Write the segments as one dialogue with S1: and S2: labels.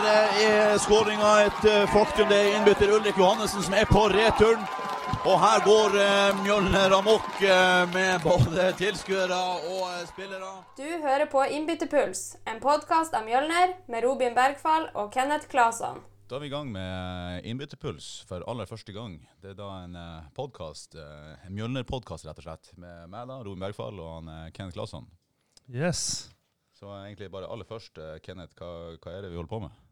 S1: her eh, er skåringa et eh, faktum. Det er innbytter Ulrik Johannessen som er på returen. Og her går eh, Mjølner amok med både tilskuere og spillere.
S2: Du hører på Innbytterpuls, en podkast av Mjølner med Robin Bergfall og Kenneth Claesson.
S1: Da er vi i gang med Innbytterpuls for aller første gang. Det er da en podkast, en Mjølner-podkast rett og slett, med meg, da, Robin Bergfall og han, Kenneth Claesson.
S3: Yes.
S1: Så egentlig bare aller først, Kenneth, hva, hva, er det vi holder på med?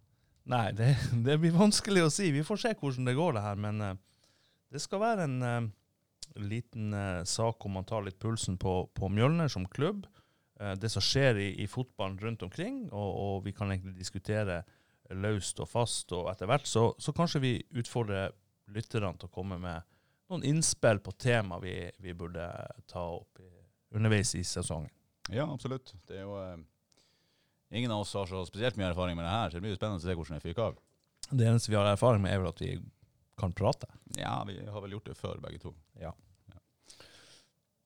S3: Nei, det, det, blir vanskelig å si. Vi får se hvordan det går, det her. Men uh, det skal være en uh, liten uh, sak om man tar litt pulsen på, på Mjølner som klubb. Det som skjer i, i, fotballen rundt omkring, og, og, vi kan egentlig diskutere løst og fast. Og etter hvert så, så kanskje vi utfordrer lytterne til å komme med noen innspill på tema vi, vi burde ta opp i, underveis i sesongen.
S1: Ja, absolutt. Det er jo Ingen av oss har så spesielt mye erfaring med det her, så det blir jo spennende å se hvordan det fyker av.
S3: Det eneste vi har erfaring med, er vel at vi kan prate.
S1: Ja, vi har vel gjort det før, begge to.
S3: Ja.
S1: ja.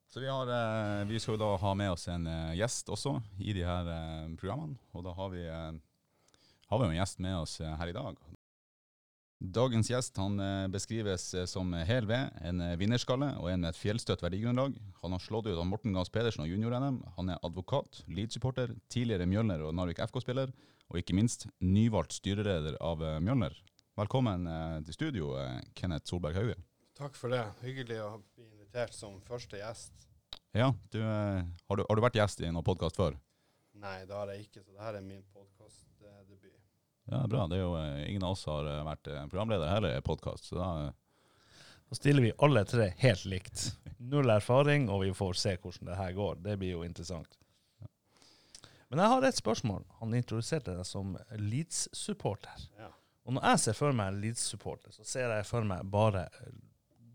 S1: Så vi, har, eh, vi, skal da ha med oss en eh, gjest også i de her eh, programmene. Og da har vi, har vi en gjest med oss her i dag. Dagens gjest han beskrives som hel ved, en vinnerskalle og en med et fjellstøtt verdigrunnlag. Han har slått ut av Morten Gahns Pedersen og junior-NM. Han er advokat, Leeds-supporter, tidligere Mjølner og Narvik FK-spiller, og ikke minst nyvalgt styreleder av Mjølner. Velkommen eh, til studio, eh, Kenneth Solberg Hauge.
S4: Takk for det. Hyggelig å bli invitert som første gjest.
S1: Ja, du, eh, har, du, har, du, vært gjest i noen podkast før?
S4: Nei, det har jeg ikke, så dette er min podkastdebut.
S1: Ja, bra. Det er jo, ingen av oss har vært programleder heller i podkast, så da
S3: Da stiller vi alle tre helt likt. Null erfaring, og vi får se hvordan det her går. Det blir jo interessant. Men jeg har et spørsmål. Han introduserte deg som Leeds-supporter. Ja. Og når jeg ser for meg Leeds-supporter, så ser jeg for meg bare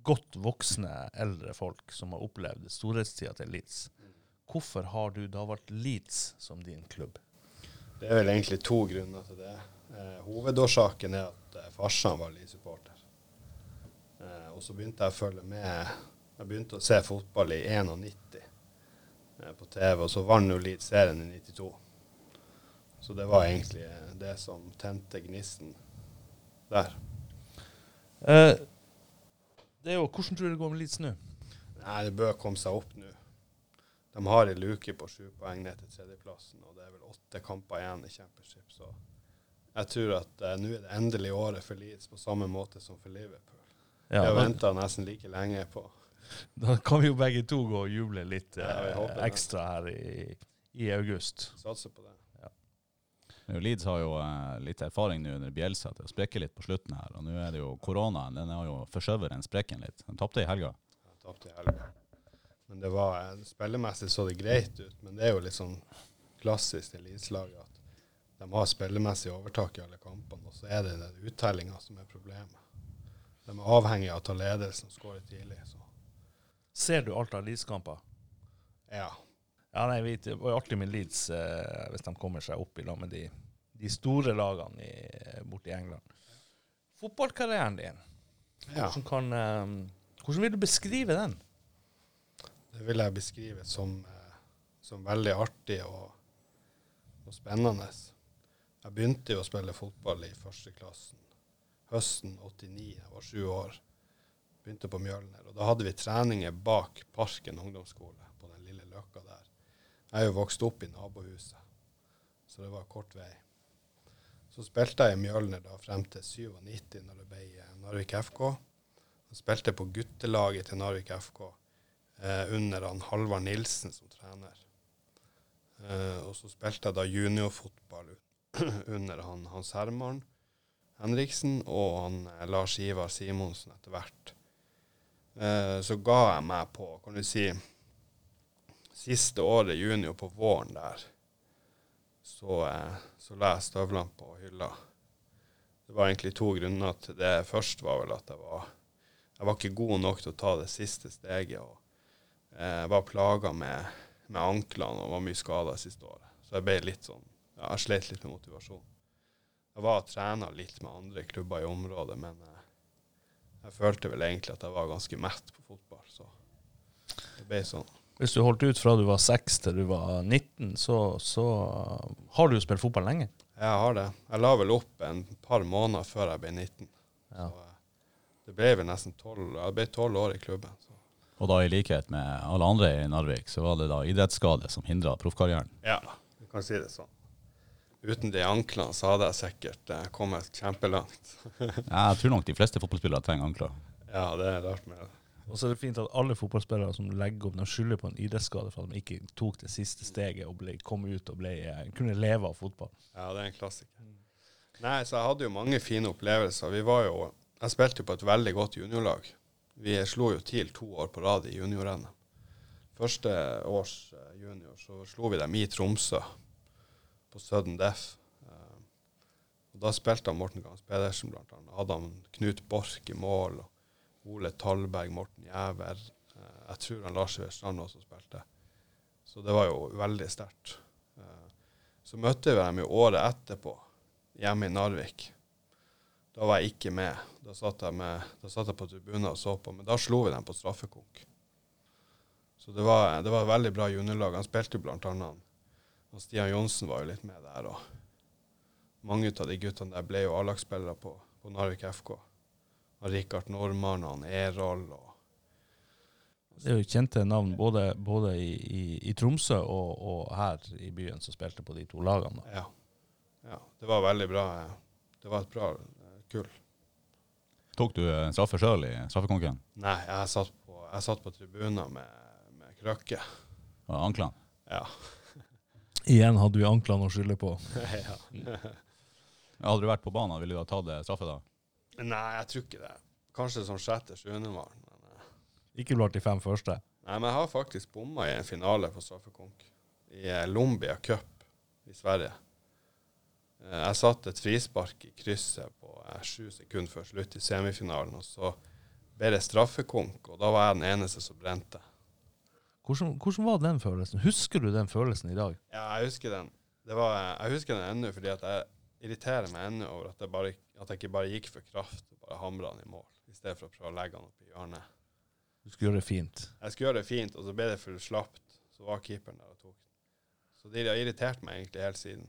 S3: godt voksne, eldre folk som har opplevd storhetstida til Leeds. Hvorfor har du da valgt Leeds som din klubb?
S4: Det er vel egentlig to grunner til det. Eh, hovedårsaken er at eh, farsan var Lie-supporter. Eh, og så begynte jeg å følge med. Jeg begynte å se fotball i 91 eh, på TV, og så vant jo Leeds serien i 92. Så det var egentlig eh, det som tente gnisten der.
S3: Eh, det er jo, Hvordan tror du det går med Leeds nå?
S4: Nei, Det bør komme seg opp nå. De har en luke på sju poeng ned til tredjeplassen, og det er vel åtte kamper igjen i Championship. Så jeg tror at uh, nå er det endelig året for Leeds, på samme måte som for Liverpool. Ja, Vi har venta nesten like lenge på
S3: Da kan vi jo begge to gå og juble litt uh, ja, ekstra her i, i august.
S4: Satser på det.
S1: Leeds har jo uh, litt erfaring nå under Bjelsa til å sprekke litt på slutten her. Og nå er det jo koronaen. Den har jo forskjøvet den sprekken litt. Den tapte i helga.
S4: Den tapte i helga. Men det var uh, spillemessig så det greit ut. Men det er jo litt sånn klassisk til Leeds-laget de har spillemessig overtak i alle kampene. Og så er det den uttellinga som er problemet. De er avhengig av å ta ledelsen og skåre tidlig. Så.
S3: Ser du alt av Leeds-kamper?
S4: Ja.
S3: Ja, nei, Det var artig med Leeds eh, hvis de kommer seg opp i lag med de, de, store lagene i, borte i England. Fotballkarrieren din, ja. hvordan, kan, eh, hvordan, vil du beskrive den?
S4: Det vil jeg beskrive som, eh, som veldig artig og, og, spennende. Jeg begynte jo å spille fotball i førsteklassen høsten 89. Jeg var sju år. Begynte på Mjølner. Og da hadde vi treninger bak Parken ungdomsskole, på den lille løkka der. Jeg er jo vokst opp i nabohuset, så det var kort vei. Så spilte jeg i Mjølner da frem til 97, når det ble eh, Narvik FK. Jeg spilte på guttelaget til Narvik FK eh, under han Halvard Nilsen som trener. Eh, og så spilte jeg da juniorfotball under han Hans Herman Henriksen og han eh, Lars Ivar Simonsen etter hvert. Eh, så ga jeg meg på, kan du si siste året junior på våren der, så, eh, så la jeg støvlene på hylla. Det var egentlig to grunner til det. Først var vel at jeg var, jeg var ikke god nok til å ta det siste steget. og eh, Jeg var plaga med, med anklene og var mye skada siste året. Så jeg ble litt sånn, jeg slet litt med motivasjon. Jeg var og trena litt med andre klubber i området, men jeg, eh, jeg følte vel egentlig at jeg var ganske mett på fotball. Så det ble sånn.
S3: Hvis du holdt ut fra du var 6 til du var 19, så, så har du jo spilt fotball lenge.
S4: Jeg har det. Jeg la vel opp en par måneder før jeg ble 19.
S3: Ja.
S4: Så eh, det ble vel nesten 12, jeg ble 12 år i klubben. Så.
S1: Og da i likhet med alle andre i Narvik, så var det da idrettsskade som hindra proffkarrieren.
S4: Ja, du kan si det sånn. Uten de anklene så hadde jeg sikkert eh, kommet kjempelangt.
S1: Jeg tror nok de fleste fotballspillere trenger ankler.
S4: Ja, det er rart med det.
S3: Og så er det fint at alle fotballspillere som legger opp, de skylder på en idrettsskade for at de ikke tok det siste steget og ble, kom ut og ble, eh, kunne leve av fotball.
S4: Ja, det er en klassiker. Nei, så jeg hadde jo mange fine opplevelser. Vi var jo Jeg spilte jo på et veldig godt juniorlag. Vi slo jo TIL to år på rad i junior-NM. Første års eh, junior så slo vi dem i Tromsø, på Sudden Deaf. Eh, og da spilte han Morten Gans Pedersen blant annet. Hadde han Knut Borch i mål, og Ole Tallberg, Morten Jæver. Eh, jeg tror han Lars Iver Strand også spilte. Så det var jo veldig sterkt. Eh, så møtte vi dem jo året etterpå, hjemme i Narvik. Da var jeg ikke med. Da satt jeg, med, da satt jeg på tribunen og så på, men da slo vi dem på straffekonk. Så det var, det var et veldig bra juniorlag. Han spilte blant annet og Stian Johnsen var jo litt med der. og Mange av de guttene der ble jo A-lagsspillere på, på Narvik FK. Og Rikard Normann og Erol. og
S3: Det er jo kjente navn både, både i, i, i Tromsø og, og her i byen som spilte på de to lagene. da.
S4: Ja. ja. Det var veldig bra. Det var et bra eh, kull.
S1: Tok du eh, straffe sjøl i straffekonken?
S4: Nei, jeg satt på, jeg satt på tribunen med, med krøkke.
S1: Og anklene?
S4: Ja.
S3: Igjen hadde vi anklene å skylde på.
S4: ja.
S1: Hadde du vært på banen, ville du ha tatt straffe da?
S4: Nei, jeg tror ikke det. Kanskje som sjette-sjuende var men eh,
S3: Ikke blant de fem første.
S4: Nei, men jeg har faktisk bomma i en finale på straffekonk. I eh, Lombia Cup i Sverige. Eh, Jeg satte et frispark i krysset på sju sekunder før slutt i semifinalen, og så ble det straffekonk, og da var jeg den eneste som brente.
S3: Hvordan, hvordan var den følelsen? Husker du den følelsen i dag?
S4: Ja, jeg husker den. Det var, jeg husker den ennå fordi at jeg irriterer meg ennå over at jeg, bare, at jeg ikke bare gikk for kraft og bare hamra den i mål, i stedet for å prøve å legge den opp i hjørnet.
S3: Du skulle gjøre det fint.
S4: Jeg skulle gjøre det fint, og så ble det for slapt. Så var keeperen der og tok den. Så det har irritert meg egentlig helt siden.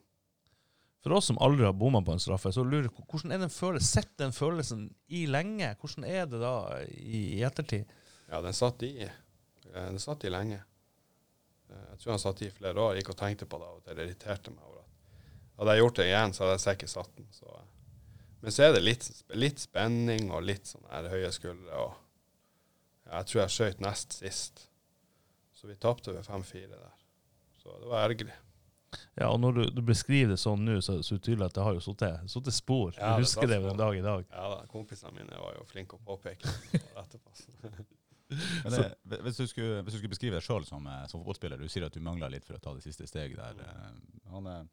S3: For oss som aldri har bomma på en straffe, så lurer jeg hvordan er den følelsen? Sett den følelsen i lenge? Hvordan er det da i, i ettertid?
S4: Ja, den satt i. Eh, Den satt i lenge. Eh, Jeg tror han satt i flere år. Gikk og tenkte på det, og det irriterte meg over at Hadde jeg gjort det igjen, så hadde jeg sikkert satt den. Så. eh. Men så er det litt, litt spenning og litt sånn her høye skuldre. Og jeg tror jeg skøyt nest sist. Så vi tapte ved 5-4 der. Så det var ergerlig.
S3: Ja, og når du, du beskriver det sånn nå, så er det så tydelig at det har jo sittet spor.
S4: Ja,
S3: du husker det,
S4: det
S3: den dag i dag.
S4: Ja da, kompisene mine var jo flinke å påpeke det etterpå.
S1: Det, hvis, du skulle, hvis du skulle beskrive deg sjøl som, eh, som fotballspiller, du sier at du mangler litt for å ta det siste steget der. eh, Han, eh,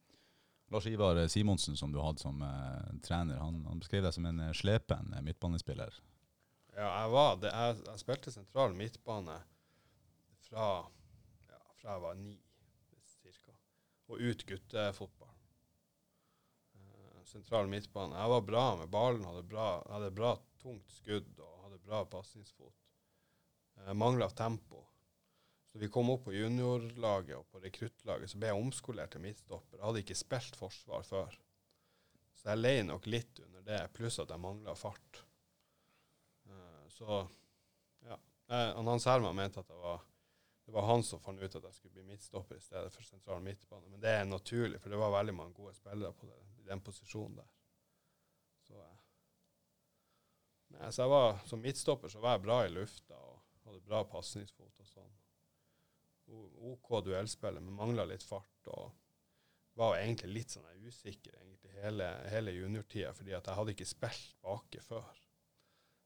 S1: Lars Ivar Simonsen, som du hadde som uh, trener, han, han beskrev deg som en slepen midtbanespiller.
S4: Ja, jeg var det. Jeg, jeg spilte sentral midtbane fra, ja, fra jeg var ni, cirka, og ut guttefotball. Uh, sentral midtbane. Jeg var bra med ballen, hadde bra, hadde bra tungt skudd og hadde bra pasningsfot. Jeg mangla tempo. Så vi kom opp på juniorlaget og på rekruttlaget, så ble jeg omskolert til midtstopper. Jeg hadde ikke spilt forsvar før. Så jeg lei nok litt under det, pluss at jeg mangla fart. Eh, Så ja. Eh, han Hans Herman mente at det var, det var han som fant ut at jeg skulle bli midtstopper i stedet for sentral midtbane. Men det er naturlig, for det var veldig mange gode spillere på det, i den posisjonen der. Så, ja. så jeg var, som midtstopper så var jeg bra i lufta og hadde bra pasningsfot og sånn. OK duellspiller, men mangla litt fart. og var egentlig litt sånn usikker egentlig hele, hele juniortida, fordi at jeg hadde ikke spilt bake før.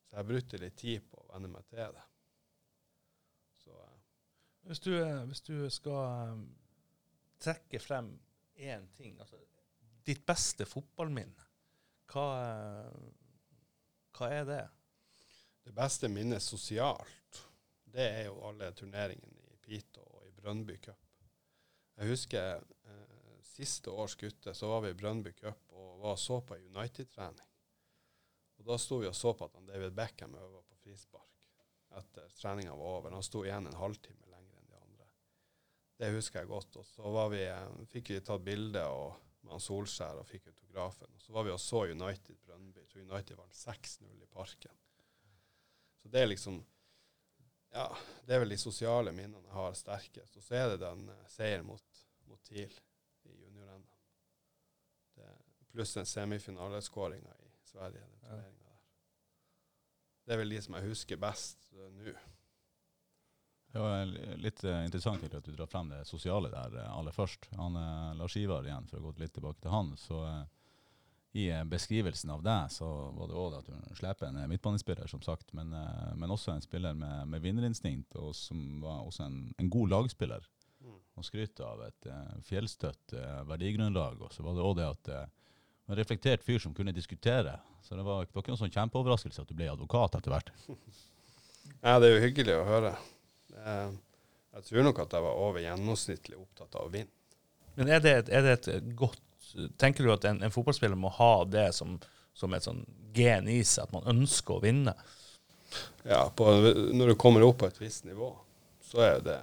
S4: Så jeg brukte litt tid på å venne meg til det. Så eh,
S3: Hvis du, eh, hvis du skal eh, trekke frem én ting, altså ditt beste fotballminne, hva, hva er det?
S4: det beste minnet sosialt, det er jo alle turneringene i Pito og i Brønnby Cup. Jeg husker eh, siste års gutte, så var vi i Brønnby Cup og var og så på United-trening. Og Da sto vi og så på at han David Beckham øva på frispark etter treninga var over. Han sto igjen en halvtime lenger enn de andre. Det husker jeg godt. Og så vi, eh, fikk vi tatt bilde, med han Solskjær og fikk autografen. Og så var vi og så United Brønnby. Tror United vant 6-0 i Parken. Så det er liksom Ja, det er vel de sosiale minnene jeg har sterkest. Og så er det den eh, seieren mot, mot TIL i junior-NM. Pluss den semifinaleskåringa i Sverige. den
S3: Ja.
S4: der. Det er vel de som jeg husker best uh, nå.
S1: Det var litt eh, interessant at du drar frem det sosiale der aller først. Han, Lars Ivar igjen, for å gå litt tilbake til han. så eh, I eh, beskrivelsen av deg så var det òg at du slipper en eh, midtbanespiller, som sagt, men, eh, men også en spiller med, med vinnerinstinkt, og som var også en, en god lagspiller.
S4: Mm.
S1: Og skryter av et fjellstøtt eh, verdigrunnlag. Og så var det òg det at eh, en reflektert fyr som kunne diskutere. Så det var, det var ikke noen sånn kjempeoverraskelse at du ble advokat etter hvert.
S4: Ja, det er jo hyggelig å høre. Eh, Jeg tror nok at jeg var over gjennomsnittlig opptatt av å vinne.
S3: Men er det, er det et godt Tenker du at en, en fotballspiller må ha det som, som et sånn gen i seg, at man ønsker å vinne?
S4: Ja, på, når du kommer opp på et visst nivå, så er det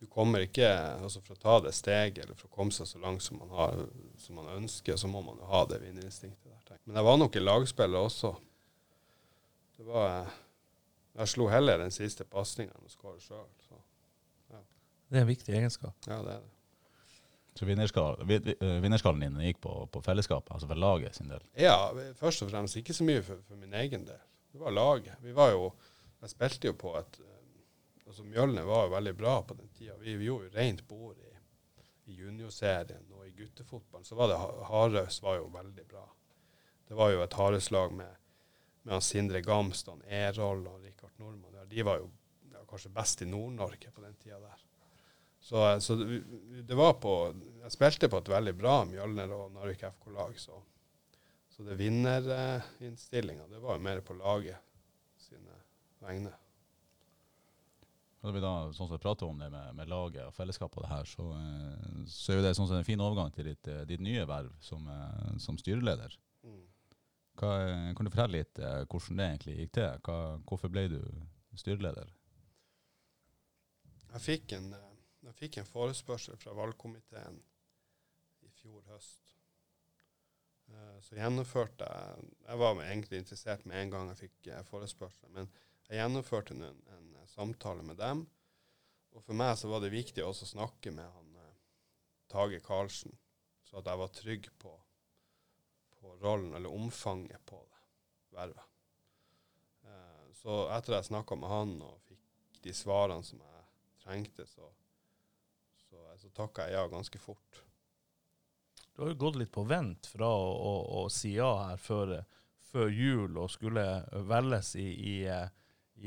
S4: Du kommer ikke altså For å ta det steget, eller for å komme seg så langt som man, har, som man ønsker, så må man jo ha det vinnerinstinktet der. Men jeg var nok i lagspillet også. Det var Jeg slo heller den siste pasninga enn å skåre sjøl. Ja.
S3: Det er en viktig egenskap.
S4: ja, det er det.
S1: Så eh, vinnerskallen din gikk på, på fellesskapet, altså for laget sin del.
S4: Ja, først og fremst ikke så mye for, for min egen del. Det var laget. Vi var jo Jeg spilte jo på et eh, altså Mjølner var jo veldig bra på den tida. Vi, vi gjorde jo rent bord i, i juniorserien og i guttefotballen. Så var det Ha- var jo veldig bra. Det var jo et Hardhaus-lag med, med Sindre Gamston, Erol og Rikard Nordmann. De var jo var kanskje best i Nord-Norge på den tida der. Så, så det, det var på Jeg spilte på et veldig bra Mjølner og Narvik FK-lag, så så det vinnerinnstillinga, det var jo mer på laget sine vegne.
S1: Når vi da, sånn som prater om det med, med laget og fellesskapet og det her, så, eh, så er jo det sånn som en fin overgang til ditt, eh, ditt nye verv som, eh, som styreleder. Hva, eh, kan du fortelle litt eh, hvordan det egentlig gikk til? Hva, hvorfor ble du styreleder?
S4: Jeg fikk en, eh, jeg fikk en forespørsel fra valgkomiteen i fjor høst. Eh, Så gjennomførte jeg Jeg var egentlig interessert med en gang jeg fikk forespørselen, forespørsel, men jeg gjennomførte en, en eh, samtale med dem. Og for meg så var det viktig også å snakke med han eh, Tage Karlsen, så at jeg var trygg på, på rollen, eller omfanget på det vervet. Eh, Så etter jeg snakka med han og fikk de svarene som jeg trengte, så takka jeg ja ganske fort.
S3: Du har jo gått litt på vent fra å, å, å si ja her før, før jul og skulle velges i, i,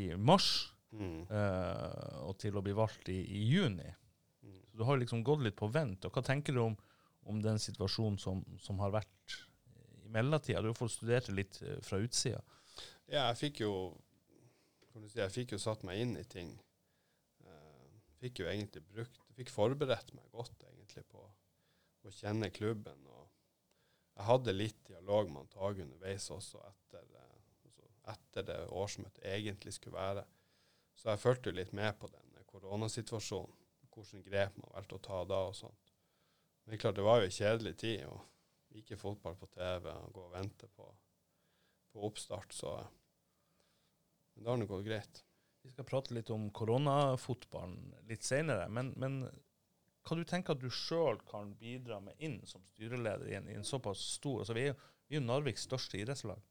S3: i mars,
S4: Mm.
S3: eh, og til å bli valgt i, i juni.
S4: Mm.
S3: Så du har liksom gått litt på vent. Og hva tenker du om, om den situasjonen som, som har vært i mellomtida? Du har fått studert det litt eh, fra utsida.
S4: Ja, jeg fikk jo kan du si, jeg fikk jo satt meg inn i ting. Eh, fikk jo egentlig brukt Fikk forberedt meg godt egentlig på å kjenne klubben. og Jeg hadde litt dialog med Tage underveis også etter, eh, altså etter det årsmøtet egentlig skulle være. Så jeg fulgte litt med på den koronasituasjonen. Hvilke grep man valgte å ta da og sånt. Men det klart, det var jo en kjedelig tid. og Ikke fotball på TV og gå og vente på, på oppstart. Så men det har nå gått greit.
S3: Vi skal prate litt om koronafotballen litt senere. Men, men hva du tenker at du sjøl kan bidra med inn som styreleder i en, i en såpass stor altså Vi er jo vi jo Narviks største idrettslag.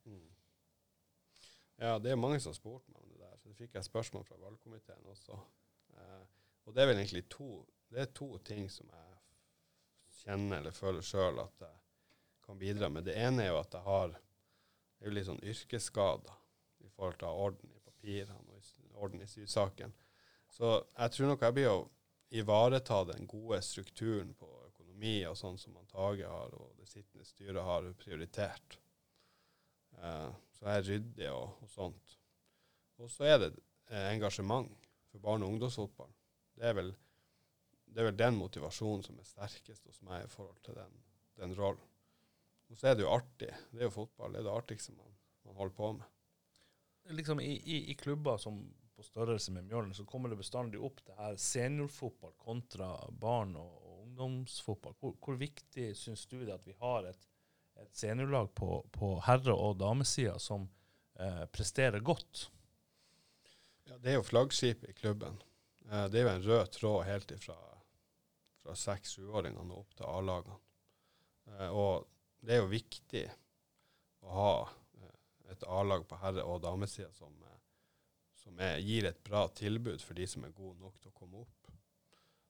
S4: Ja, det er mange som har spurt meg om det der. Så det fikk jeg spørsmål fra valgkomiteen også. Eh, og det er vel egentlig to, det er to ting som jeg kjenner eller føler sjøl at jeg kan bidra med. Det ene er jo at jeg har jeg er jo litt sånn yrkesskader i forhold til å ha orden i papirene orden i sysaken. Så jeg tror nok jeg blir å ivareta den gode strukturen på økonomi og sånn som Tage har og det sittende styret har prioritert. Eh, så jeg er ryddig og, og sånt. Og så er det eh, engasjement for barne- og ungdomsfotball. Det er, vel, det er vel den motivasjonen som er sterkest hos meg i forhold til den, den rollen. Og så er det jo artig. Det er jo fotball. Det er det artigste man, man holder på med.
S3: Liksom i, i, I klubber som på størrelse med Mjølner, så kommer det bestandig opp det her seniorfotball kontra barn og, og ungdomsfotball. Hvor, hvor viktig syns du det at vi har et, et seniorlag på, på herre- og damesida som eh, presterer godt?
S4: Ja, det er jo flaggskipet i klubben. Eh, det er jo en rød tråd helt ifra fra seks-sjuåringene og opp til A-lagene. Eh, og det er jo viktig å ha eh, et A-lag på herre- og damesida som, eh, som er, gir et bra tilbud for de som er gode nok til å komme opp.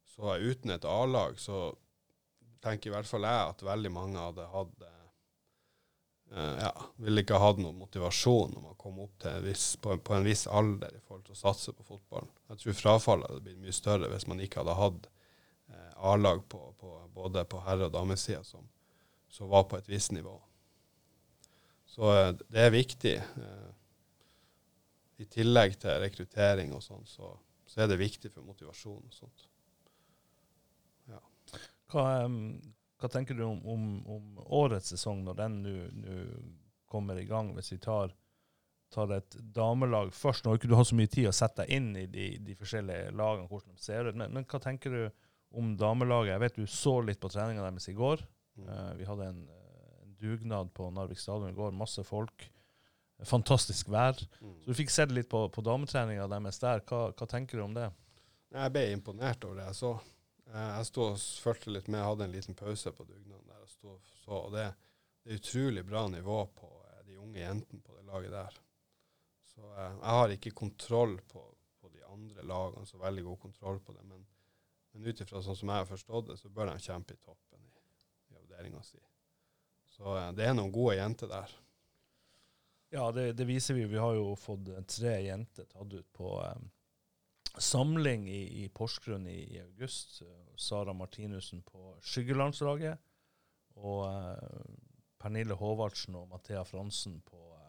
S4: Så uten et A-lag så tenker i hvert fall jeg at veldig mange hadde hatt eh, ja, ville ikke hatt noen motivasjon når man kom opp til en viss, på, en, på en viss alder i forhold til å satse på fotballen. Jeg tror frafallet hadde blitt mye større hvis man ikke hadde hatt eh, A-lag på, på, både på herre- og damesida som, som var på et visst nivå. Så eh, det er viktig. Eh, I tillegg til rekruttering og sånn, så, så er det viktig for motivasjon og sånt.
S3: Hva, em, hva tenker du om, om, om årets sesong, når den nå kommer i gang? Hvis vi tar, tar et damelag først. Nå har ikke du hatt så mye tid å sette deg inn i de, de forskjellige lagene, hvordan de ser ut. Men, men hva tenker du om damelaget? Jeg vet du så litt på treninga deres i går.
S4: Mm.
S3: Uh, vi hadde en, eh, en dugnad på Narvik stadion i går. Masse folk. Fantastisk vær.
S4: Mm.
S3: Så du fikk sett litt på, på dametreninga deres der. Hva, hva tenker du om det?
S4: Jeg ble imponert over det jeg så. Eh, Jeg sto og fulgte litt med, jeg hadde en liten pause på dugnaden der. og sto og så, og det, det er utrolig bra nivå på eh, de unge jentene på det laget der. Så eh, jeg har ikke kontroll på, på de andre lagene, så veldig god kontroll på det. Men, men ut ifra sånn som jeg har forstått det, så bør de kjempe i toppen i, i avdelinga si. Så det er noen gode jenter der.
S3: Ja, det, det viser vi. Vi har jo fått tre jenter tatt ut på um, samling i, i Porsgrunn i, i august. Sara Martinussen på skyggelandslaget. Og uh, Pernille Håvardsen og Mathea Fransen på uh,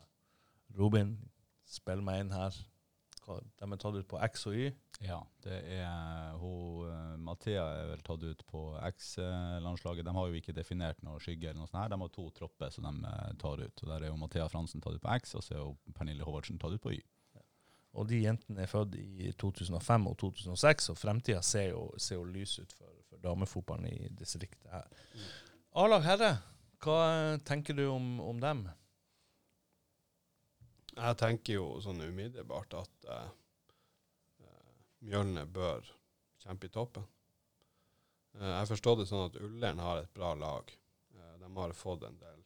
S3: Robin. Spill meg inn her. Hva- De er tatt ut på X og Y.
S1: Ja, det er hun eh, Mathea er vel tatt ut på X-landslaget. De har jo ikke definert noe skygge eller noe sånt her. De har to tropper som de eh, tar ut. Og Der er jo Mathea Fransen tatt ut på X, og så er jo Pernille Håvardsen tatt ut på Y.
S3: Og de jentene er født i 2005 og 2006, og fremtida ser ser jo lys ut for, for damefotballen i distriktet her. A-lag herre, hva eh, tenker du om, om dem?
S4: Jeg tenker jo sånn umiddelbart at eh, Mjølne bør kjempe i toppen. Eh, jeg forstår det sånn at Ullern har et bra lag. Eh, de har fått en del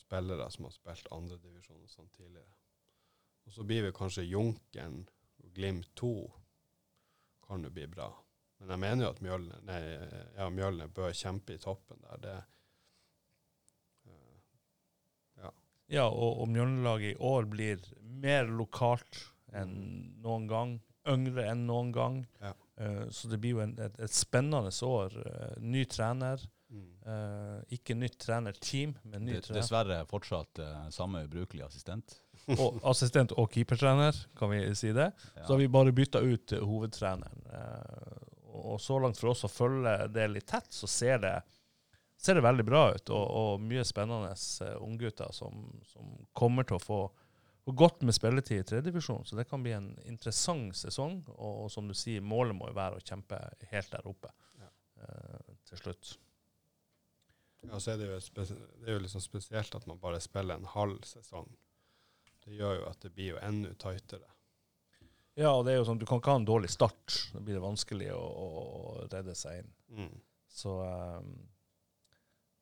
S4: spillere som har spilt andredivisjon og sånn tidligere. Og så blir vi kanskje Junkeren og Glimt 2 kan jo bli bra. Men jeg mener jo at Mjølne, nei, eh, ja, Mjølne bør kjempe i toppen der. Det, eh,
S3: Ja, og, og Mjølnerlaget i år blir mer lokalt enn noen gang. Yngre enn noen gang.
S4: Ja.
S3: Uh, så det blir jo en, et, et spennende år. Uh, ny trener.
S4: mm.
S3: Eh, ikke nytt trenerteam, men ny
S1: Det-
S3: trener.
S1: Dessverre fortsatt samme ubrukelige assistent.
S3: Og assistent og keepertrener, kan vi si det.
S1: Ja.
S3: Så har vi bare bytta ut hovedtreneren. Eh, og, og så langt for oss å følge det litt tett, så ser det, ser det veldig bra ut. Og, og mye spennende uh, unggutter som, som kommer til å få, få godt med spilletid i tredjedivisjon. Så det kan bli en interessant sesong. Og, og som du sier, målet må jo være å kjempe helt der oppe
S4: Ja.
S3: eh, til slutt.
S4: Ja, så er det, jo det er jo liksom spesielt at man bare spiller en halv sesong. Det gjør jo at det blir jo enda tightere.
S3: Ja, og det er jo sånn, du kan ikke ha en dårlig start. Da blir det vanskelig å, å redde seg inn.
S4: Mm.
S3: Så, um,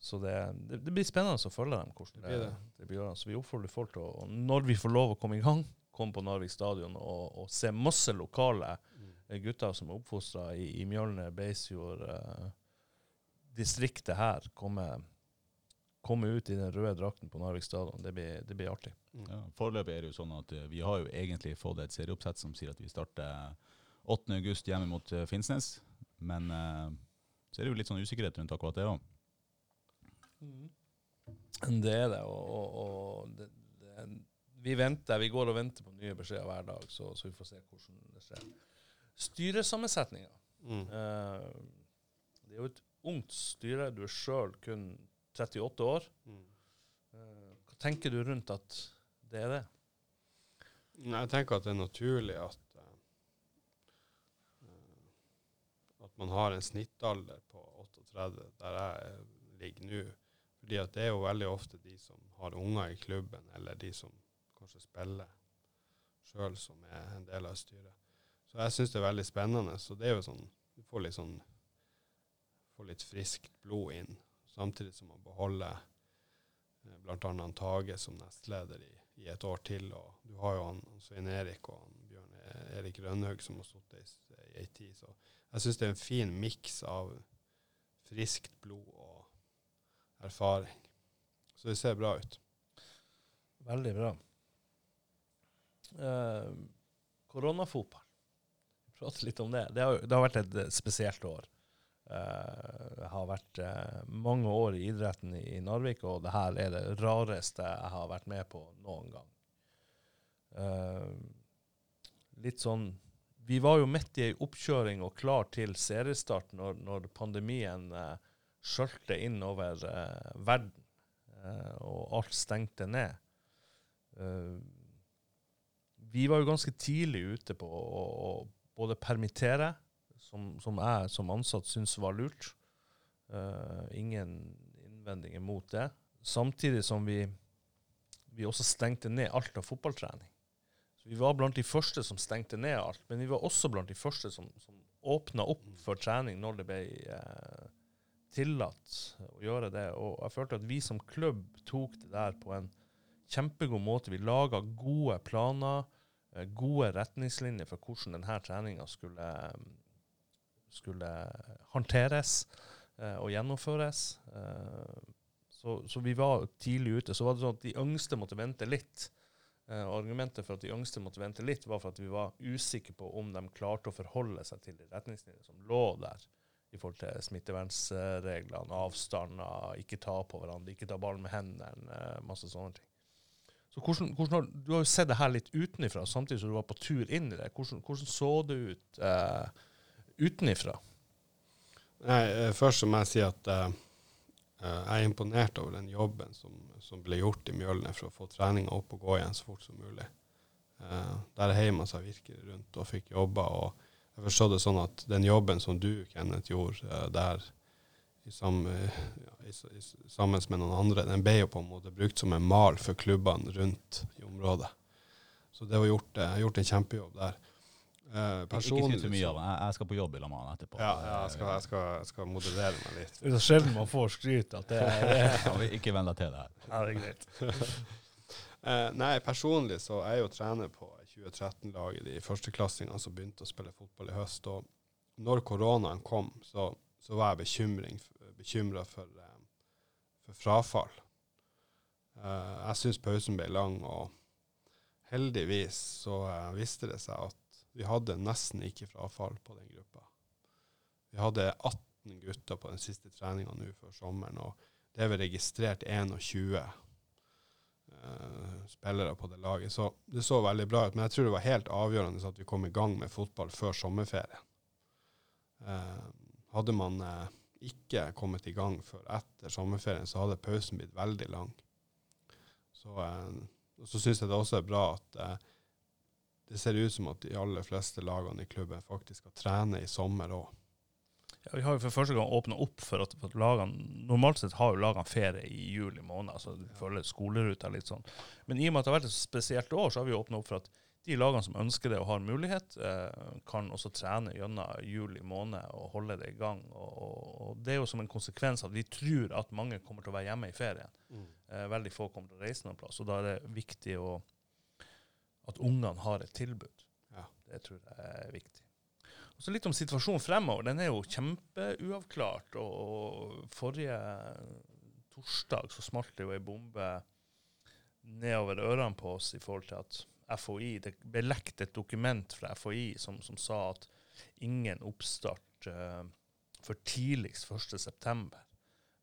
S3: så det, det, det blir spennende å følge dem. hvordan
S4: Det blir det.
S3: det blir. Så vi oppfordrer folk til å, når vi får lov å komme i gang, komme på Narvik stadion og, og se masse lokale
S4: Mm.
S3: eh, gutter som er oppfostra i, i Mjølner, Beisfjord, eh, distriktet her, komme, komme ut i den røde drakten på Narvik stadion. Det blir, det blir artig.
S4: Mm.
S1: Ja, Foreløpig er det jo sånn at eh, vi har jo egentlig fått et serieoppsett som sier at vi starter 8. august hjemme mot eh, Finnsnes. Men eh, så er det jo litt sånn usikkerhet rundt akkurat det òg.
S3: Det er det, og, og, og det, det, vi venter, vi går og venter på nye beskjeder hver dag, så, så vi får se hvordan det skjer. Styresammensetninga.
S4: Mm.
S3: Uh, det er jo et ungt styre. Du er sjøl kun 38 år.
S4: Mm.
S3: Uh, hva tenker du rundt at det er det?
S4: Jeg tenker at det er naturlig eh, at at man har en snittalder på 38, der jeg ligger nå. Fordi at det er jo veldig ofte de som har unger i klubben, eller de som kanskje spiller sjøl, som er en del av styret. Så jeg syns det er veldig spennende. Så det er jo sånn Du får litt sånn Får litt friskt blod inn, samtidig som man beholder eh, bl.a. Tage som nestleder i, i, et år til. Og du har jo han, Svein Erik og han Bjørn Erik Rønhaug som har sittet i ei tid. Så jeg syns det er en fin miks av friskt blod og erfaring. Så det ser bra ut.
S3: Veldig bra. Eh, koronafotball. Prate litt om det. Det har, det har vært et eh, spesielt år. Eh, jeg har vært eh, mange år i idretten i, i Narvik, og det her er det rareste jeg har vært med på noen gang. Eh, litt sånn Vi var jo midt i ei oppkjøring og klar til seriestart når, når pandemien uh, skjølte inn over eh, verden, eh, og alt stengte ned. Eh, vi var jo ganske tidlig ute på å, å både permittere, som, som jeg som ansatt syns var lurt. Eh, ingen innvendinger mot det. Samtidig som vi, vi også stengte ned alt av fotballtrening. Så vi var blant de første som stengte ned alt, men vi var også blant de første som, som åpna opp for trening når det ble eh, tillatt å gjøre det. Og jeg følte at vi som klubb tok det der på en kjempegod måte. Vi laga gode planer, eh, gode retningslinjer for hvordan denne treninga skulle, skulle håndteres eh, og gjennomføres. Eh, så, så vi var tidlig ute. Så var det sånn at de yngste måtte vente litt. Eh, og argumentet for at de yngste måtte vente litt, var for at vi var usikre på om de klarte å forholde seg til de retningslinjene som lå der i forhold til smittevernreglene, avstander, ikke ta på hverandre, ikke ta ballen med hendene, masse sånne ting. Så hvordan, hvordan Du har jo sett det her litt utenifra, samtidig som du var på tur inn i det. Hvordan, hvordan så det ut eh, utenifra?
S4: Nei, eh, først så må jeg si at eh, eh, jeg er imponert over den jobben som, som ble gjort i Mjølne for å få treninga opp og gå igjen så fort som mulig. Eh, der man seg virkelig rundt og fikk jobba. og jeg forstår det sånn at den jobben som du, Kenneth, gjorde eh, der i sam, ja, i, i, sammen med noen andre, den ble jo på en måte brukt som en mal for klubbene rundt i området. Så det var gjort, eh, gjort en kjempejobb der. Eh,
S1: Ikke si så mye av det. Jeg, jeg skal på jobb i lag med han etterpå.
S4: Ja, ja jeg, skal, jeg, skal, jeg skal moderere meg litt.
S3: Det er sjelden man får skryt at det er,
S1: Ikke venn deg til det her.
S3: ja, det er greit.
S4: Eh, nei, personlig så er jeg jo trener på 2013-laget, de førsteklassingene som begynte å spille fotball i høst. Og når koronaen kom, så, så var jeg bekymra for, eh, for frafall. Eh, jeg syns pausen ble lang, og heldigvis så eh, viste det seg at vi hadde nesten ikke frafall på den gruppa. Vi hadde 18 gutter på den siste treninga nå før sommeren, og det er vel registrert 21 eh, spillere på det laget. Så det så veldig bra ut. Men jeg tror det var helt avgjørende at vi kom i gang med fotball før sommerferien. Eh, hadde man eh, ikke kommet i gang før etter sommerferien, så hadde pausen blitt veldig lang. Så, eh, så syns jeg det også er bra at eh, det ser ut som at de aller fleste lagene i klubben faktisk skal trene i sommer òg.
S3: Ja, vi har jo for første gang åpna opp for at, for lagene Normalt sett har jo lagene ferie i juli måned, altså du følger skoleruta litt sånn. Men i og med at det har vært et spesielt år, så har vi åpna opp for at de lagene som ønsker det og har mulighet, eh, kan også trene gjennom juli måned og holde det i gang. Og, og, Det er jo som en konsekvens av at vi tror at mange kommer til å være hjemme i ferien. Eh, veldig få kommer til å reise noen plass. Og da er det viktig å, at ungene har et tilbud.
S4: Ja.
S3: Det tror jeg er viktig. Og så litt om situasjonen fremover. Den er jo kjempeuavklart. Og, forrige torsdag så smalt det jo ei bombe nedover ørene på oss i forhold til at FHI Det ble lekt et dokument fra FHI som, som sa at ingen oppstart uh, for tidligst 1.9.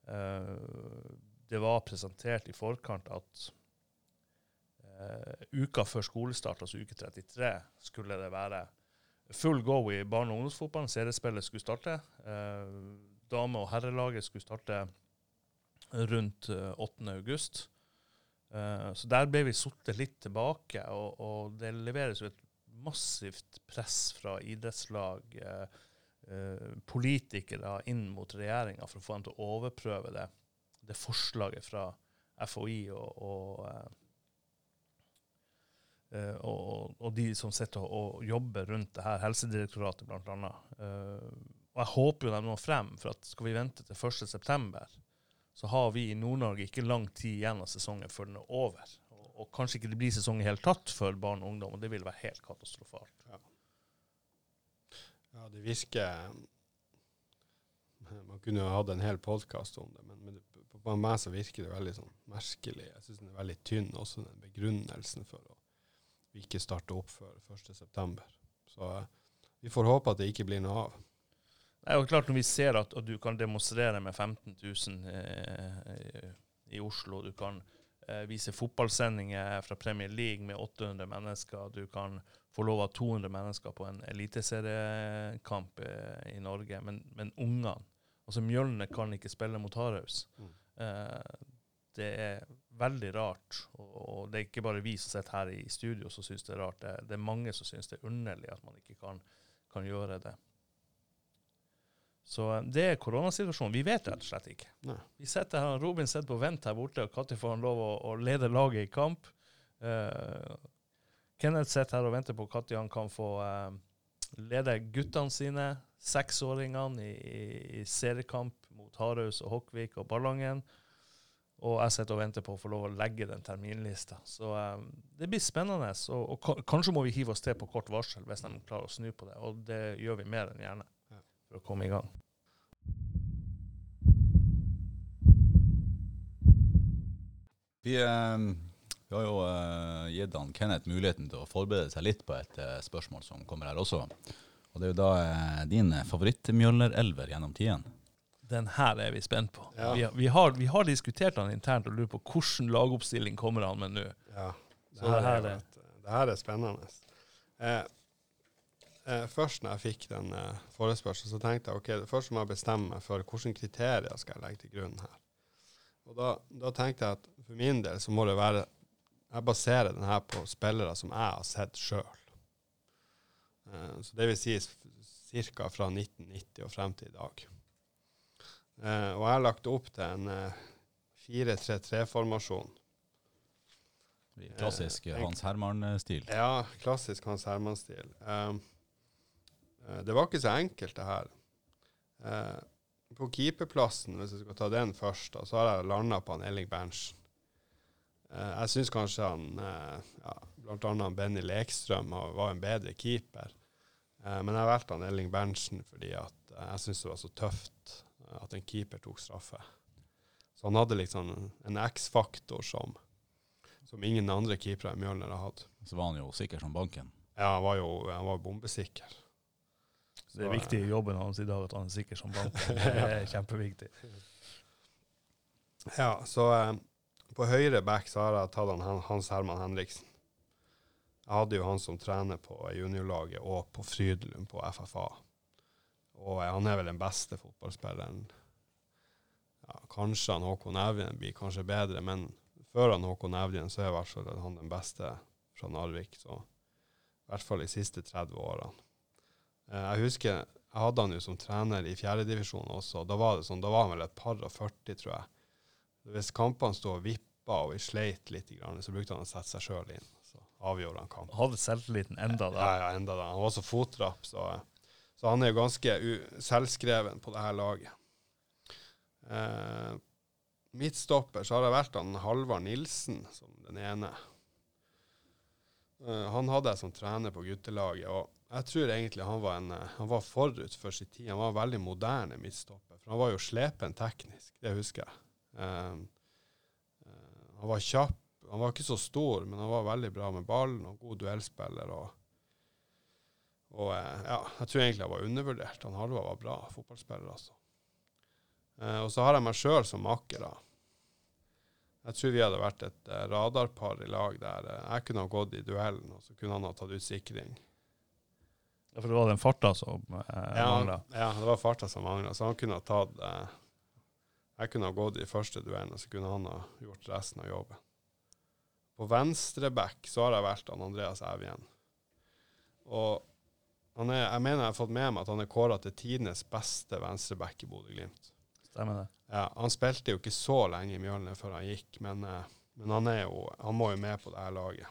S3: Uh, det var presentert i forkant at uh, uka før skolestart, altså uke 33, skulle det være full go i barne- og ungdomsfotballen. Seriespillet skulle starte. Eh, dame- og herrelaget skulle starte rundt eh, 8. august. Eh, så der ble vi sittet litt tilbake, og, og det leveres jo et massivt press fra idrettslag, eh, eh, politikere inn mot regjeringa for å få dem til å overprøve det, det forslaget fra FHI og, og, eh, eh, og, og de som sitter og, jobber rundt det her, Helsedirektoratet bl.a. Uh, og jeg håper jo de når frem, for at skal vi vente til 1.9., så har vi i Nord-Norge ikke lang tid igjen av sesongen før den er over. Og, kanskje ikke det blir sesong i hele tatt for barn og ungdom, og det vil være helt katastrofalt.
S4: Ja, det virker Man kunne jo hatt en hel podkast om det, men, på meg så virker det veldig sånn merkelig. Jeg syns den er veldig tynn, også den begrunnelsen for å ikke starter opp før 1.9. Så eh, vi får håpe at det ikke blir noe av.
S3: Det er jo klart Når vi ser at, at du kan demonstrere med 15 000 eh, i Oslo, du kan eh, vise fotballsendinger fra Premier League med 800 mennesker, du kan få lov av 200 mennesker på en eliteseriekamp eh, i Norge, men, men ungene Altså Mjølne kan ikke spille mot Haraus.
S4: Mm.
S3: Eh, det er veldig rart, og, og, det er ikke bare vi som sitter her i studio som syns det er rart. Det, det, er mange som syns det er underlig at man ikke kan, kan gjøre det. Så eh, det er koronasituasjonen. Vi vet rett og slett ikke.
S4: Nei.
S3: Vi sitter her, Robin sitter på vent her borte, og når får han lov å, å, lede laget i kamp? Uh, Kenneth sitter her og venter på når han kan få uh, lede guttene sine, seksåringene, i, i, i seriekamp mot Hardhaus og Hokkvik og Ballangen. Og jeg sitter og venter på å få lov å legge den terminlista. Så um, det blir spennende. Og, og, kanskje må vi hive oss til på kort varsel hvis de klarer å snu på det. Og det gjør vi mer enn gjerne for å komme i gang.
S1: Vi, eh, vi har jo eh, gitt han Kenneth muligheten til å forberede seg litt på et eh, spørsmål som kommer her også. Og det er jo da eh, din favoritt-Mjølner-elver gjennom tidene.
S3: Den her er vi spent på.
S4: Ja.
S3: Vi, vi, har, vi, har, diskutert den internt og lurer på hvilken lagoppstilling kommer han med nå.
S4: Ja, det
S3: her,
S4: her,
S3: er,
S4: er, det her er spennende. Eh, eh, først når jeg fikk den eh, forespørselen, så tenkte jeg ok, først må jeg bestemme meg for hvilke kriterier skal jeg legge til grunn her. Og da, da, tenkte jeg at for min del så må det være Jeg baserer den her på spillere som jeg har sett sjøl. Eh, så det vil si ca. fra 1990 og frem til i dag. Eh, og jeg har lagt opp til en 4-3-3-formasjon.
S1: Klassisk
S4: Eh,
S1: Hans Herman-stil.
S4: Ja, klassisk Hans Herman-stil. Um, uh, det var ikke så enkelt, det her. Uh, på keeperplassen, hvis jeg skal ta den først, da, så har jeg landa på han Elling Berntsen. Jeg syns kanskje han ja, blant annet Benny Lekstrøm var en bedre keeper. men jeg valgte han Elling Berntsen fordi at jeg syns det var så tøft at en keeper tok straffe. Så han hadde liksom en X-faktor som som ingen andre keepere i Mjølner har hatt.
S1: Så var han jo sikker som banken.
S4: Ja, han var jo han var bombesikker.
S3: Så det er viktig i jobben hans i dag at han er sikker som banken. Det er kjempeviktig.
S4: Ja, så eh, på høyre back så har jeg tatt han Hans Herman Henriksen. Jeg hadde jo han som trener på juniorlaget og på Frydlund på FFA. Og han er vel den beste fotballspilleren. Ja, kanskje han Håkon Evjen blir kanskje bedre, men før han Håkon Evjen, så er i hvert fall han den beste fra Narvik. Så i hvert fall de siste 30 årene. Eh, jeg husker jeg hadde han jo som trener i fjerdedivisjon også. Da var det sånn, da var han vel et par og 40, tror jeg. Hvis kampene sto og vippa og vi sleit litt, så brukte han å sette seg sjøl inn. Så avgjorde han kampen.
S3: Hadde selvtilliten enda da?
S4: Ja, ja, enda da. Han var så fotrapp, så, så han er jo ganske selvskreven på det her laget. Eh, midtstopper så har det vært han Halvard Nilsen som den ene. Eh, han hadde jeg som trener på guttelaget, og jeg tror egentlig han var, en, uh, han var forut for sin tid. Han var veldig moderne midtstopper, for han var jo slepen teknisk, det husker jeg. Eh, han var kjapp, han var ikke så stor, men han var veldig bra med ballen og god duellspiller. og og ja, jeg tror egentlig han var undervurdert. Han Halvard var bra fotballspiller, altså. Eh, og så har jeg meg sjøl som makker. da. Jeg tror vi hadde vært et eh, radarpar i lag der eh, jeg kunne ha gått i duellen, og så kunne han ha tatt ut sikring.
S3: Ja, For det var den farta som eh,
S4: ja,
S3: mangla?
S4: Ja, det var farta som mangla. Så han kunne ha tatt eh, Jeg kunne ha gått i første duellen, og så kunne han ha gjort resten av jobben. På venstre back så har jeg han Andreas Evjen. Og er, jeg mener jeg har fått med meg at han er kåra til tidenes beste venstreback i Bodø-Glimt.
S3: Stemmer det.
S4: Ja, han spilte jo ikke så lenge i Mjølner før han gikk, men, eh, men han, er jo, han må jo med på det her laget.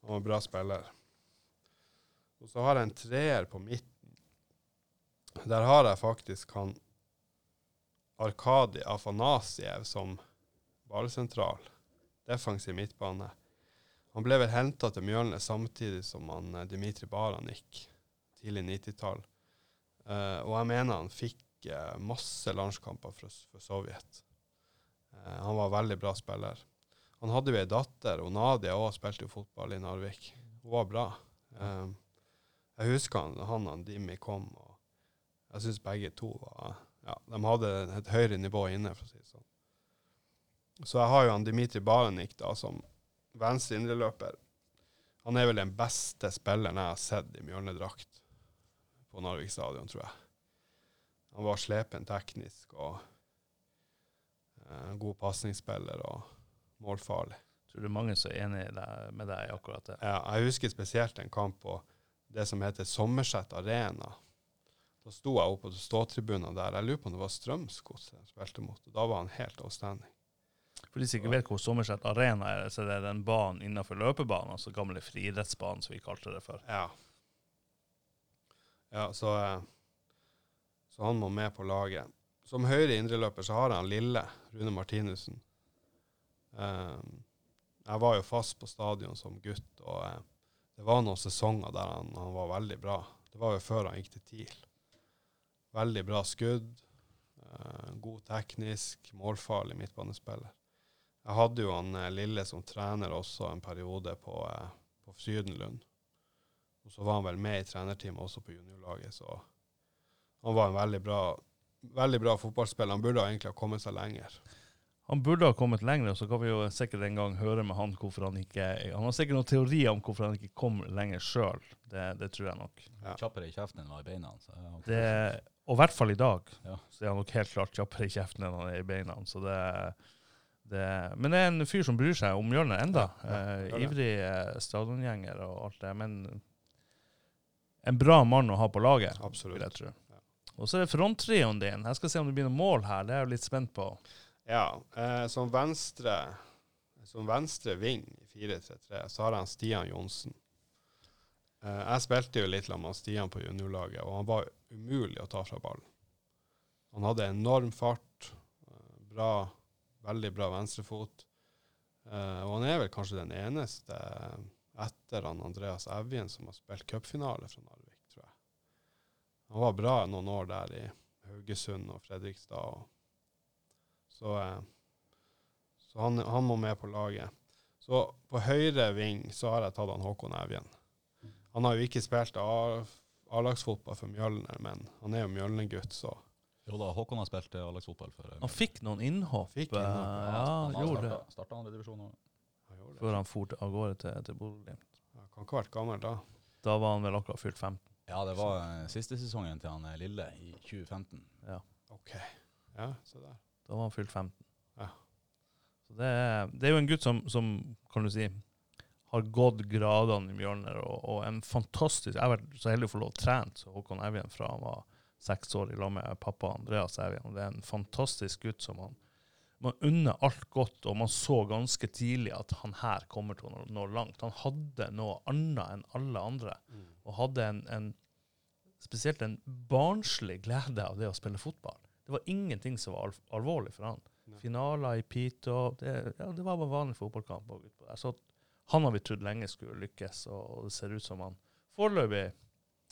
S4: Han var en bra spiller. Og så har jeg en treer på midten. Der har jeg faktisk han Arkadi Afanasiev som ballsentral. Defensiv midtbane. Han ble vel henta til Mjølner samtidig som han Dimitri Baran gikk, tidlig 90-tall. Uh, og jeg mener han fikk uh, masse landskamper for, for Sovjet. Uh, han var veldig bra spiller. Han hadde jo ei datter, og Nadia òg spilte jo fotball i Narvik. Hun var bra. Eh, jeg husker han, han og Dimmi kom, og jeg syns begge to var ja, De hadde et høyere nivå inne, for å si det sånn. Så jeg har jo han Dimitri Baranik da, som venstre indreløper. Han er vel den beste spilleren jeg har sett i Mjølnedrakt på Narvik stadion, tror jeg. Han var slepen teknisk og eh, god pasningsspiller og målfarlig.
S3: Tror er mange som er enig med deg i akkurat det.
S4: Ja, jeg husker spesielt en kamp på det som heter Sommerset Arena. Da sto jeg oppe på ståtribunen der. Jeg lurer på om det var Strømsgodset jeg spilte mot. Da var han helt outstanding.
S3: For de som ikke vet hvor Sommerset Arena er, så det er den banen innenfor løpebanen, altså gamle friidrettsbanen, som vi kalte det for.
S4: Ja. Ja, så, eh, så han må med på laget. Som høyre indreløper så har han Lille, Rune Martinussen. Eh, jeg var jo fast på stadion som gutt, og eh, det var noen sesonger der han, han var veldig bra. Det var jo før han gikk til TIL. Veldig bra skudd. god teknisk, målfarlig midtbanespiller. Jeg hadde jo han eh, Lille som trener også en periode på, eh, på Frydenlund. Og så var han vel med i trenerteamet også på juniorlaget, så han var en veldig bra, veldig bra fotballspiller. Han burde egentlig ha kommet seg lenger.
S3: Han burde ha kommet lenger, så kan vi jo sikkert en gang høre med han hvorfor han ikke Han har sikkert noen teorier om hvorfor han ikke kom lenger sjøl. Det, det tror jeg nok.
S4: Ja.
S1: Kjappere i kjeften enn han var i beina.
S3: Det, og i hvert fall i dag,
S1: Ja.
S3: så er han nok helt klart kjappere i kjeften enn han er i beina. Så det, det, men det er en fyr som bryr seg om Mjølner enda.
S4: Ja, ja,
S3: eh, ivrig eh, stadiongjenger og alt det. Men en bra mann å ha på laget, vil
S4: Absolutt.
S3: jeg tro.
S4: Ja.
S3: Og så er det fronttrioen din. Jeg skal se om det blir noen mål her. Det er jeg litt spent på.
S4: Ja, eh, som venstre som venstre ving i 4-3-3, så har han Stian Johnsen. Eh, jeg spilte jo litt med Stian på juniorlaget, og han var umulig å ta fra ballen. Han hadde enorm fart, eh, bra, veldig bra venstrefot. Uh, og han er vel kanskje den eneste etter han Andreas Evjen som har spilt cupfinale fra Narvik, tror jeg. Han var bra noen år der i Haugesund og Fredrikstad. og så, eh, så han, han må med på laget. Så på høyre ving så har jeg tatt han Håkon Evjen. Han har jo ikke spilt A-lagsfotball for Mjølner, men han er jo Mjølner-gutt, så
S1: Jo da, Håkon har spilt eh, A-lagsfotball for
S3: Han fikk noen innhopp.
S4: Fikk
S3: eh,
S4: innhopp,
S3: ja,
S1: han
S3: gjorde det.
S1: starta, starta andre divisjon. og-
S4: han gjorde det.
S3: Før han for til, av gårde til, til Bodø-Glimt.
S4: Han kan ikke ha vært gammel da.
S3: Da var han vel akkurat fylt 15.
S1: Ja, det var eh, siste sesongen til han eh, Lille i 2015.
S4: OK. Ja, se der.
S3: Da var han fylt 15.
S4: Ja.
S3: Så det er, det er jo en gutt som, som kan du si, har gått gradene i Mjølner, og, og en fantastisk Jeg har vært så heldig å få lov å trene så Håkon Evjen fra han var seks år i lag med pappa Andreas Evjen. Det er en fantastisk gutt som han man unner alt godt, og man så ganske tidlig at han her kommer til å nå, langt. Han hadde noe annet enn alle andre, og hadde en, en spesielt en barnslig glede av det å spille fotball. Det var ingenting som var alv alvorlig for han.
S4: Nei.
S3: Finaler i Pito, det, ja, det var bare vanlig fotballkamp. Så han har vi trodd lenge skulle lykkes, og det ser ut som han foreløpig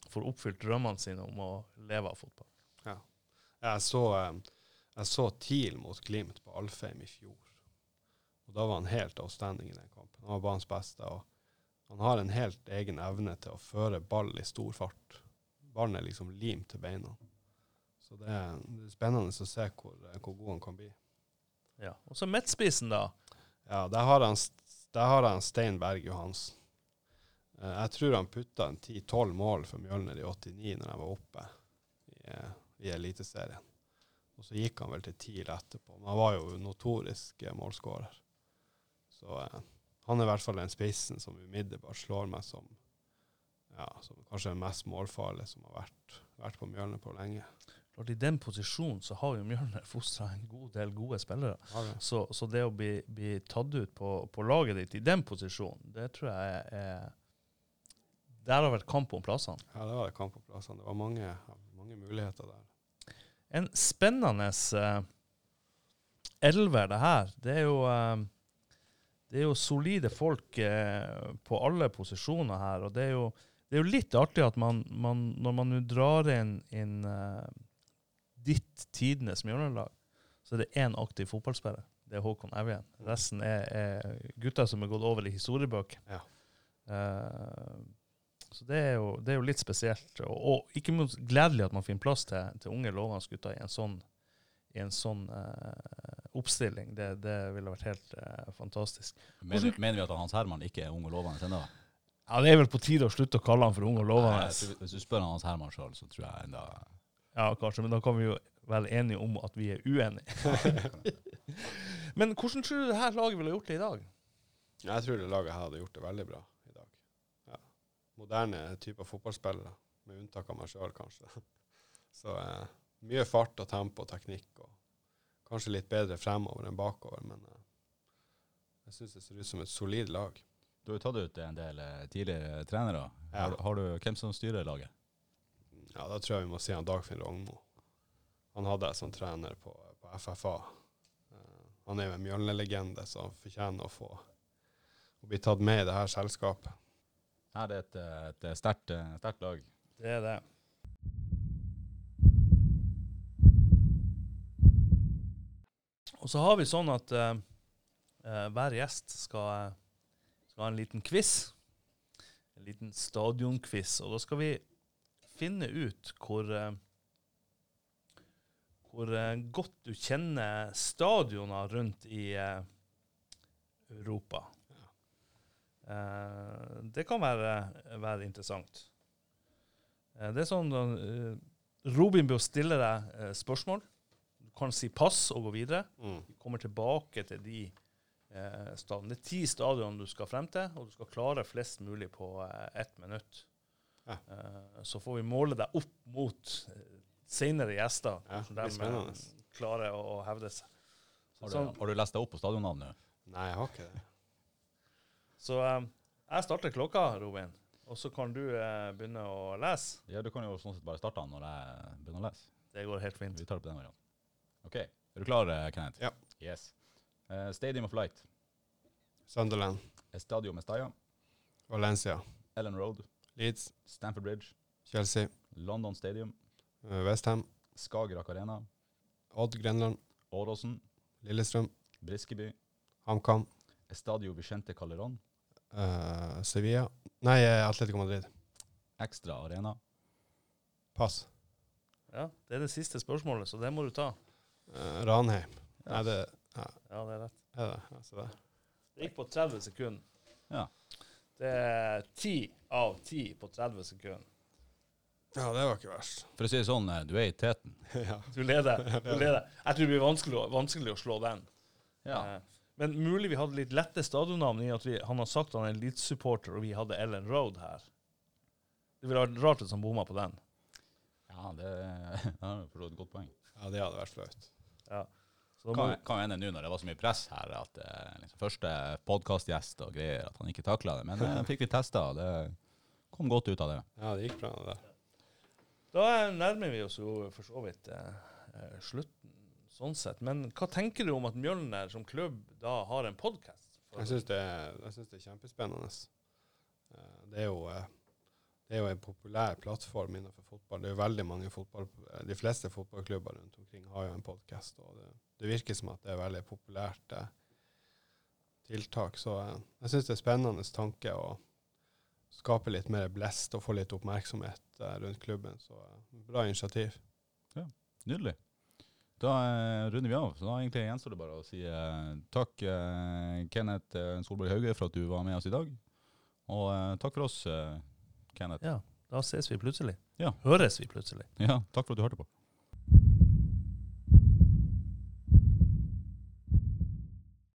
S3: får oppfylt drømmene sine om å leve av fotball.
S4: Jeg så, eh, jeg så TIL mot Glimt på Alfheim i fjor. Og Da var han helt outstanding i den kampen. Han var banens beste. og Han har en helt egen evne til å føre ball i stor fart. Ballen er liksom limt til beina. Så det er, det er spennende å se hvor, hvor god han kan bli.
S3: Ja. Og så midtspissen, da.
S4: Ja, der har han, der har han Stein Berg Johansen. Eh, Jeg tror han putta en 10-12 mål for Mjølner i 89 når jeg var oppe i, eh, i Eliteserien. Og så gikk han vel til TIL etterpå. Men han var jo notorisk eh, målskårer. Så eh, han er i hvert fall den spissen som umiddelbart slår meg som ja, som kanskje den mest målfarlige som har vært, vært på Mjølner på lenge.
S3: Klart, I den posisjonen så har jo Mjølner fostra en god del gode spillere. Så, så det å bli, bli tatt ut på, på laget ditt i den posisjonen, det tror jeg er Der har vært kamp om plassene.
S4: Ja, det var det kamp om plassene. Det var mange, mange muligheter der.
S3: En spennende uh, elver, det her. Det er jo uh, det er jo solide folk eh, på alle posisjoner her. Og det er jo, det er jo litt artig at man, man når man nå drar inn, inn uh, ditt tidenes Mjølnerlag, så er det én aktiv fotballspiller. Det er Håkon Evjen. Resten er, er gutter som er gått over i historiebøker.
S4: Ja.
S3: Eh, så det er, jo, det er jo litt spesielt. Og, og ikke minst gledelig at man finner plass til, til unge, lovende gutter i en sånn, i en sånn eh, oppstilling. Det, det ville vært helt eh, fantastisk.
S1: Mener, mener vi at Hans Herman ikke er ung og lovende ennå?
S3: Ja, Det er vel på tide å slutte å kalle han for ung og lovende.
S1: Hvis du spør han Hans Herman sjøl, så tror jeg enda
S3: Ja, kanskje, men da kan vi jo være enige om at vi er uenige. men hvordan tror du det her laget ville gjort det i dag?
S4: Jeg tror det laget her hadde gjort det veldig bra. Moderne typer fotballspillere, med unntak av meg sjøl, kanskje. Så eh, mye fart og tempo og teknikk, og kanskje litt bedre fremover enn bakover, men eh, jeg syns det ser ut som et solid lag.
S1: Du har jo tatt ut en del eh, tidligere trenere.
S4: Ja.
S1: Har, har du hvem som styrer laget?
S4: Ja, da tror jeg vi må si han Dagfinn Rognmo. Han hadde jeg som trener på, på FFA. Eh, han er jo en Mjølne-legende, så han fortjener å få å bli tatt med i det her selskapet.
S1: Her er et, eh, et sterkt eh, sterkt lag.
S3: Det er det. Og så har vi sånn at eh, eh, hver gjest skal, eh, skal ha en liten quiz. En liten stadionquiz. Og da skal vi finne ut hvor uh, hvor uh, godt du kjenner stadioner rundt i eh, Europa. Eh, det kan være, være interessant. Eh, det er sånn uh, Robin bør stille deg spørsmål. Du kan si pass og gå videre.
S4: Mm.
S3: Vi kommer tilbake til de eh, stadionene. Det er ti stadioner du skal frem til, og du skal klare flest mulig på eh, ett minutt.
S4: Ja.
S3: Eh, så får vi måle deg opp mot eh, senere gjester,
S4: Ja,
S3: hvordan de klarer å, å hevde seg.
S1: Har du,
S3: Sånn.
S1: har du lest deg opp på stadionnavnet?
S4: Nei, jeg har ikke det.
S3: Så eh, jeg starter klokka, Robin, og så kan du eh, begynne å lese.
S1: Ja, du kan jo sånn sett bare starte den når jeg begynner å lese.
S3: Det går helt fint.
S1: Vi tar det på den varianten. OK. Er du klar, eh, Kenneth?
S4: Ja.
S1: Yes. Uh, Stadium of Light.
S4: Sunderland,
S1: Estadio Mestalla.
S4: Valencia,
S1: Ellen Road.
S4: Leeds,
S1: Stamford Bridge.
S4: Chelsea,
S1: London Stadium.
S4: Uh, Westham,
S1: Skagerrak Arena.
S4: Odd Grenland,
S1: Åråsen.
S4: Lillestrøm,
S1: Briskeby.
S4: HamKam,
S1: Estadio Vicente Calderón.
S4: Eh, Sevilla Nei, eh, Atletico Madrid.
S1: Ekstra Arena.
S4: Pass.
S3: Ja, Det er det siste spørsmålet, så det må du ta.
S4: Uh, Ranheim. Nei, det
S3: Ja, det er rett.
S4: er det. Ja, det.
S3: Det gikk på 30 sekunder.
S1: Ja.
S3: Det er 10 av 10 på 30 sekunder.
S4: Ja, det var ikke verst.
S1: For å si det sånn, du er i teten.
S4: ja.
S3: Du leder. Du leder. Jeg tror det blir vanskelig, vanskelig å slå den.
S1: Ja.
S3: Eh, Men mulig vi hadde litt lette stadionnavn i at vi, han har sagt han er en Leeds-supporter, og vi hadde Ellen Road her. Det ville vært rart hvis han bomma på den.
S1: Ja, det er for så vidt et godt poeng.
S4: ja, det hadde vært flaut.
S3: Ja. Så da må
S1: Kan, kan hende nå når det var så mye press her, at eh, liksom, første podkastgjest og greier, at han ikke takla det. Men det fikk vi testa, og det kom godt ut av det.
S4: Ja, det gikk bra, det
S3: da nærmer vi oss jo for så vidt eh, eh, slutten, sånn sett. Men hva tenker du om at Mjølner som klubb da har en podkast?
S4: Jeg syns det, det er kjempespennende. Eh, Det er jo eh, det er jo en populær plattform innenfor fotball. Det er jo veldig mange fotball, De fleste fotballklubber rundt omkring har jo en podkast. Det, det virker som at det er veldig populært eh, tiltak. Så eh, jeg syns det er spennende tanke å skape litt mer blest og få litt oppmerksomhet eh, rundt klubben. Så bra initiativ.
S1: Ja, Nydelig. Da eh, runder vi av. Så da egentlig gjenstår det bare å si eh, takk, eh, Kenneth Solberg Hauge, for at du var med oss i dag. Og eh, takk for oss, Kenneth.
S3: Ja, da ses vi plutselig.
S1: Ja.
S3: Høres vi plutselig.
S1: Ja, takk for at du hørte på.